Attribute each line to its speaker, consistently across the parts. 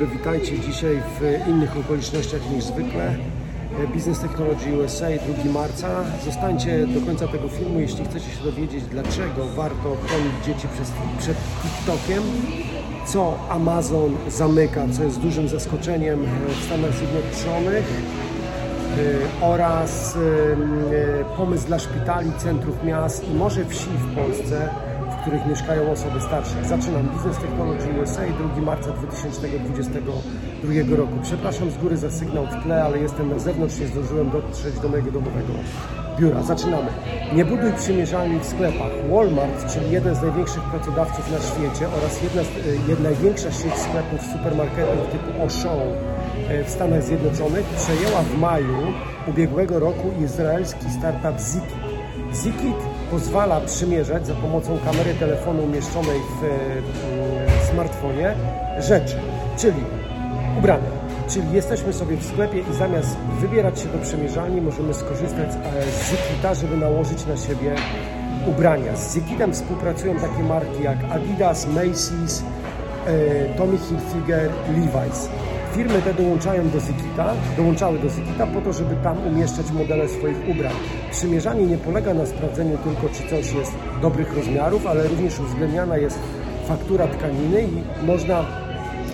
Speaker 1: dobry, witajcie dzisiaj w innych okolicznościach niż zwykle. Biznes Technology USA 2 marca. Zostańcie do końca tego filmu, jeśli chcecie się dowiedzieć, dlaczego warto chronić dzieci przed TikTokiem, co Amazon zamyka, co jest dużym zaskoczeniem w Stanach Zjednoczonych e, oraz e, pomysł dla szpitali, centrów miast i może wsi w Polsce, w których mieszkają osoby starsze. Zaczynam Business Technology USA 2 marca 2022 roku. Przepraszam z góry za sygnał w tle, ale jestem na zewnątrz, nie zdążyłem dotrzeć do mojego domowego biura. Zaczynamy. Nie buduj przymierzalni w sklepach. Walmart, czyli jeden z największych pracodawców na świecie oraz jedna, z, jedna największa sieć sklepów supermarketów typu Auchan e, w Stanach Zjednoczonych przejęła w maju ubiegłego roku izraelski startup Zikit. Zikit pozwala przymierzać za pomocą kamery telefonu umieszczonej w e, smartfonie rzeczy, czyli ubrania. Czyli jesteśmy sobie w sklepie i zamiast wybierać się do przymierzalni, możemy skorzystać z Zikita, żeby nałożyć na siebie ubrania. Z Zikitem współpracują takie marki jak Adidas, Macy's, e, Tommy Hilfiger, Levi's. Firmy te dołączają do Zikita, dołączały do Zikita po to, żeby tam umieszczać modele swoich ubrań. Przymierzanie nie polega na sprawdzeniu tylko, czy coś jest dobrych rozmiarów, ale również uwzględniana jest faktura tkaniny i można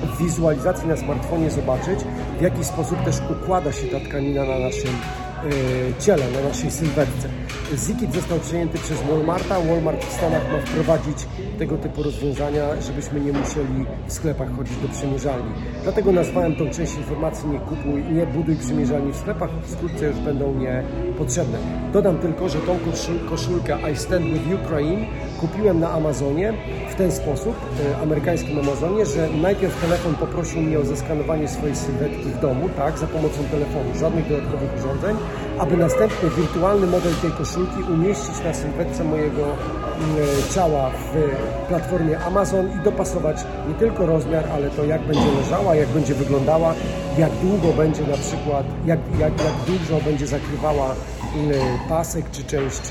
Speaker 1: w wizualizacji na smartfonie zobaczyć, w jaki sposób też układa się ta tkanina na naszym e, ciele, na naszej sylwetce. Zikit został przejęty przez Walmarta. Walmart w Stanach ma wprowadzić tego typu rozwiązania, żebyśmy nie musieli w sklepach chodzić do przymierzalni. Dlatego nazwałem tą część informacji nie kupuj, nie buduj przymierzalni w sklepach, wkrótce już będą niepotrzebne. Dodam tylko, że tą koszulkę I Stand With Ukraine kupiłem na Amazonie w ten sposób, e, amerykańskim Amazonie, że najpierw telefon poprosił mnie o zeskanowanie swojej sylwetki w domu, tak, za pomocą telefonu, żadnych dodatkowych urządzeń, aby następnie wirtualny model tej koszulki umieścić na sylwetce mojego e, ciała w platformie Amazon i dopasować nie tylko rozmiar, ale to jak będzie leżała, jak będzie wyglądała, jak długo będzie na przykład, jak, jak, jak dużo będzie zakrywała e, pasek czy część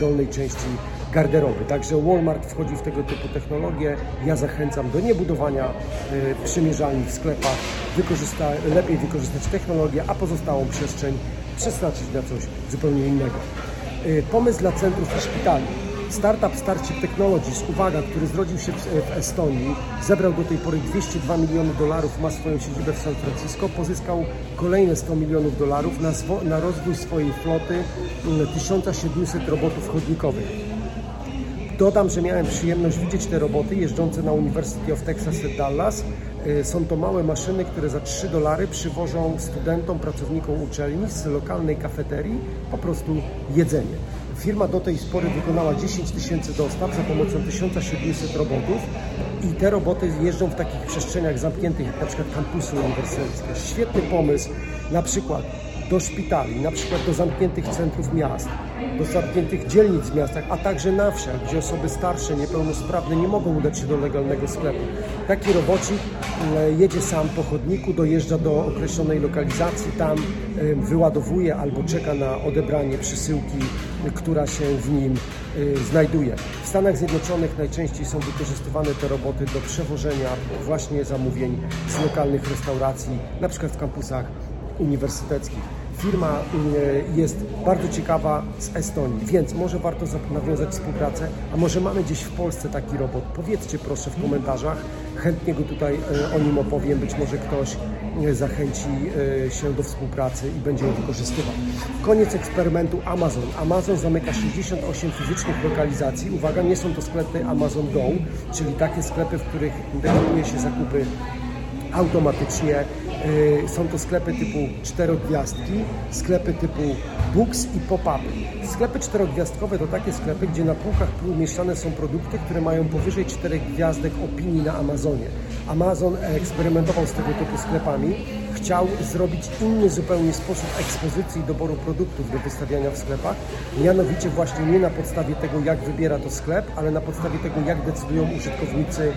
Speaker 1: dolnej części garderoby. Także Walmart wchodzi w tego typu technologie. Ja zachęcam do niebudowania y, przymierzalni w sklepach, wykorzysta, lepiej wykorzystać technologię, a pozostałą przestrzeń przeznaczyć na coś zupełnie innego. Y, pomysł dla centrów i szpitali. Startup Starship Technologies, uwaga, który zrodził się w Estonii, zebrał do tej pory 202 miliony dolarów, ma swoją siedzibę w San Francisco, pozyskał kolejne 100 milionów dolarów na, na rozwój swojej floty 1700 robotów chodnikowych. Dodam, że miałem przyjemność widzieć te roboty jeżdżące na University of Texas at Dallas. Y, są to małe maszyny, które za 3 dolary przywożą studentom, pracownikom uczelni z lokalnej kafeterii po prostu jedzenie. Firma do tej pory wykonała 10 tysięcy dostaw za pomocą 1700 robotów i te roboty jeżdżą w takich przestrzeniach zamkniętych, jak na przykład kampusy uniwersyteckie. Świetny pomysł, na przykład do szpitali, na przykład do zamkniętych centrów miast, do zamkniętych dzielnic w miastach, a także na wsiach, gdzie osoby starsze, niepełnosprawne nie mogą udać się do legalnego sklepu. Taki robocik e, jedzie sam po chodniku, dojeżdża do określonej lokalizacji, tam e, wyładowuje albo czeka na odebranie przesyłki, która się w nim e, znajduje. W Stanach Zjednoczonych najczęściej są wykorzystywane te roboty do przewożenia właśnie zamówień z lokalnych restauracji, na przykład w kampusach uniwersyteckich firma y, jest bardzo ciekawa z Estonii, więc może warto nawiązać współpracę, a może mamy gdzieś w Polsce taki robot. Powiedzcie proszę w komentarzach, chętnie go tutaj y, o nim opowiem, być może ktoś y, zachęci się do współpracy i będzie ją wykorzystywał. Koniec eksperymentu Amazon. Amazon zamyka 68 fizycznych lokalizacji. Uwaga, nie są to sklepy Amazon Go, czyli takie sklepy, w których wykonuje się zakupy automatycznie. Y, są to sklepy typu czterogwiazdki, sklepy typu books i pop-upy. Sklepy czterogwiazdkowe to takie sklepy, gdzie na półkach umieszczane są produkty, które mają powyżej czterech gwiazdek opinii na Amazonie. Amazon eksperymentował z tego typu sklepami. Chciał zrobić inny zupełnie sposób ekspozycji i doboru produktów do wystawiania w sklepach. Mianowicie właśnie nie na podstawie tego, jak wybiera to sklep, ale na podstawie tego, jak decydują użytkownicy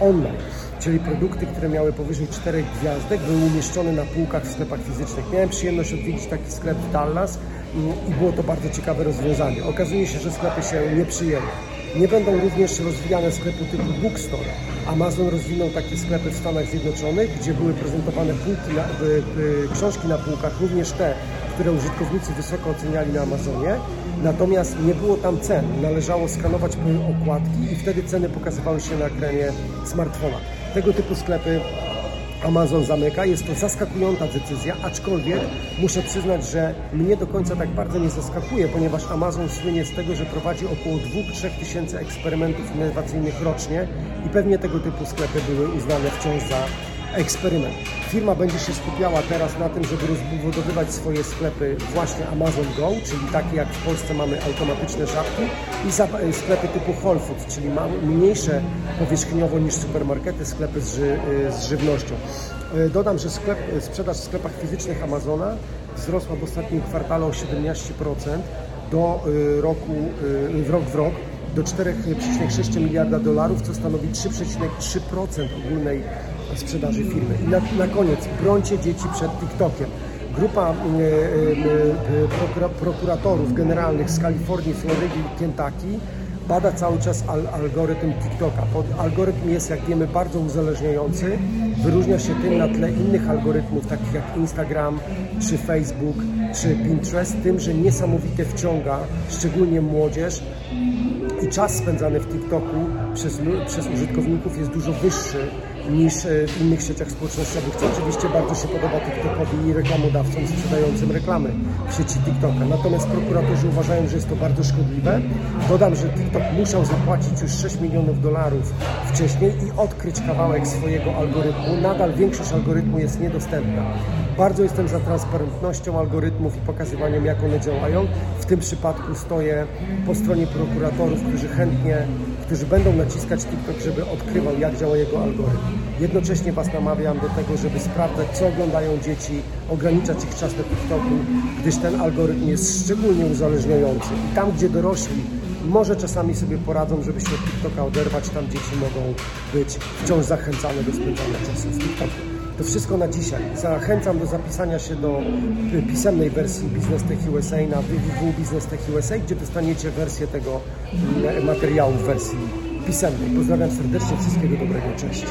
Speaker 1: online. Czyli produkty, które miały powyżej czterech gwiazdek, były umieszczone na półkach w sklepach fizycznych. Miałem przyjemność odwiedzić taki sklep w Dallas mm, i było to bardzo ciekawe rozwiązanie. Okazuje się, że sklepy się nie przyjęły. Nie będą również rozwijane sklepy typu bookstore, Amazon rozwinął takie sklepy w Stanach Zjednoczonych, gdzie były prezentowane półki na, książki na półkach, również te, które użytkownicy wysoko oceniali na Amazonie. Natomiast nie było tam cen. Należało skanować okładki i wtedy ceny pokazywały się na ekranie smartfona. Tego typu sklepy Amazon zamyka. Jest to zaskakująca decyzja, aczkolwiek muszę przyznać, że mnie do końca tak bardzo nie zaskakuje, ponieważ Amazon słynie z tego, że prowadzi około 2-3 tysięcy eksperymentów innowacyjnych rocznie i pewnie tego typu sklepy były uznane wciąż za eksperyment. Firma będzie się skupiała teraz na tym, żeby rozbudowywać swoje sklepy właśnie Amazon Go, czyli takie jak w Polsce mamy automatyczne żabki i sklepy typu Whole Foods, czyli mniejsze powierzchniowo niż supermarkety, sklepy z, ży z żywnością. E, dodam, że sklep, sprzedaż w sklepach fizycznych Amazona wzrosła w ostatnim kwartale o 17% do e, roku, w rok w rok do 4,6 miliarda dolarów, co stanowi 3,3% ogólnej sprzedaży firmy. I na, na koniec, brońcie dzieci przed TikTokiem. Grupa y, y, y, prokuratorów generalnych z Kalifornii, Florydy i Kentucky bada cały czas al algorytm TikToka. Algorytm jest, jak wiemy, bardzo uzależniający. Wyróżnia się tym na tle innych algorytmów, takich jak Instagram, czy Facebook, czy Pinterest, tym, że niesamowite wciąga, szczególnie młodzież, i czas spędzany w TikToku przez, przez użytkowników jest dużo wyższy niż e, w innych sieciach społecznościowych, co oczywiście bardzo się podoba TikTokowi i reklamodawcom sprzedającym reklamy w sieci TikToka. Natomiast prokuratorzy uważają, że jest to bardzo szkodliwe. Dodam, że TikTok musiał zapłacić już 6 milionów dolarów wcześniej i odkryć kawałek swojego algorytmu. Nadal większość algorytmu jest niedostępna. Bardzo jestem za transparentnością algorytmów i pokazywaniem, jak one działają. W tym przypadku stoję po stronie prokuratorów, którzy chętnie, którzy będą naciskać TikTok, żeby odkrywał, jak działa jego algorytm. Jednocześnie Was namawiam do tego, żeby sprawdzać, co oglądają dzieci, ograniczać ich czas na TikToku, gdyż ten algorytm jest szczególnie uzależniający. I tam, gdzie dorośli może czasami sobie poradzą, żeby się od TikToka oderwać, tam dzieci mogą być wciąż zachęcane do spędzania czasu w TikToku. To wszystko na dzisiaj. Zachęcam do zapisania się do pisemnej wersji Business Tech USA na www.businesstech.usa, gdzie dostaniecie wersję tego mm, materiału w wersji pisemnej. Pozdrawiam serdecznie, wszystkiego dobrego, cześć.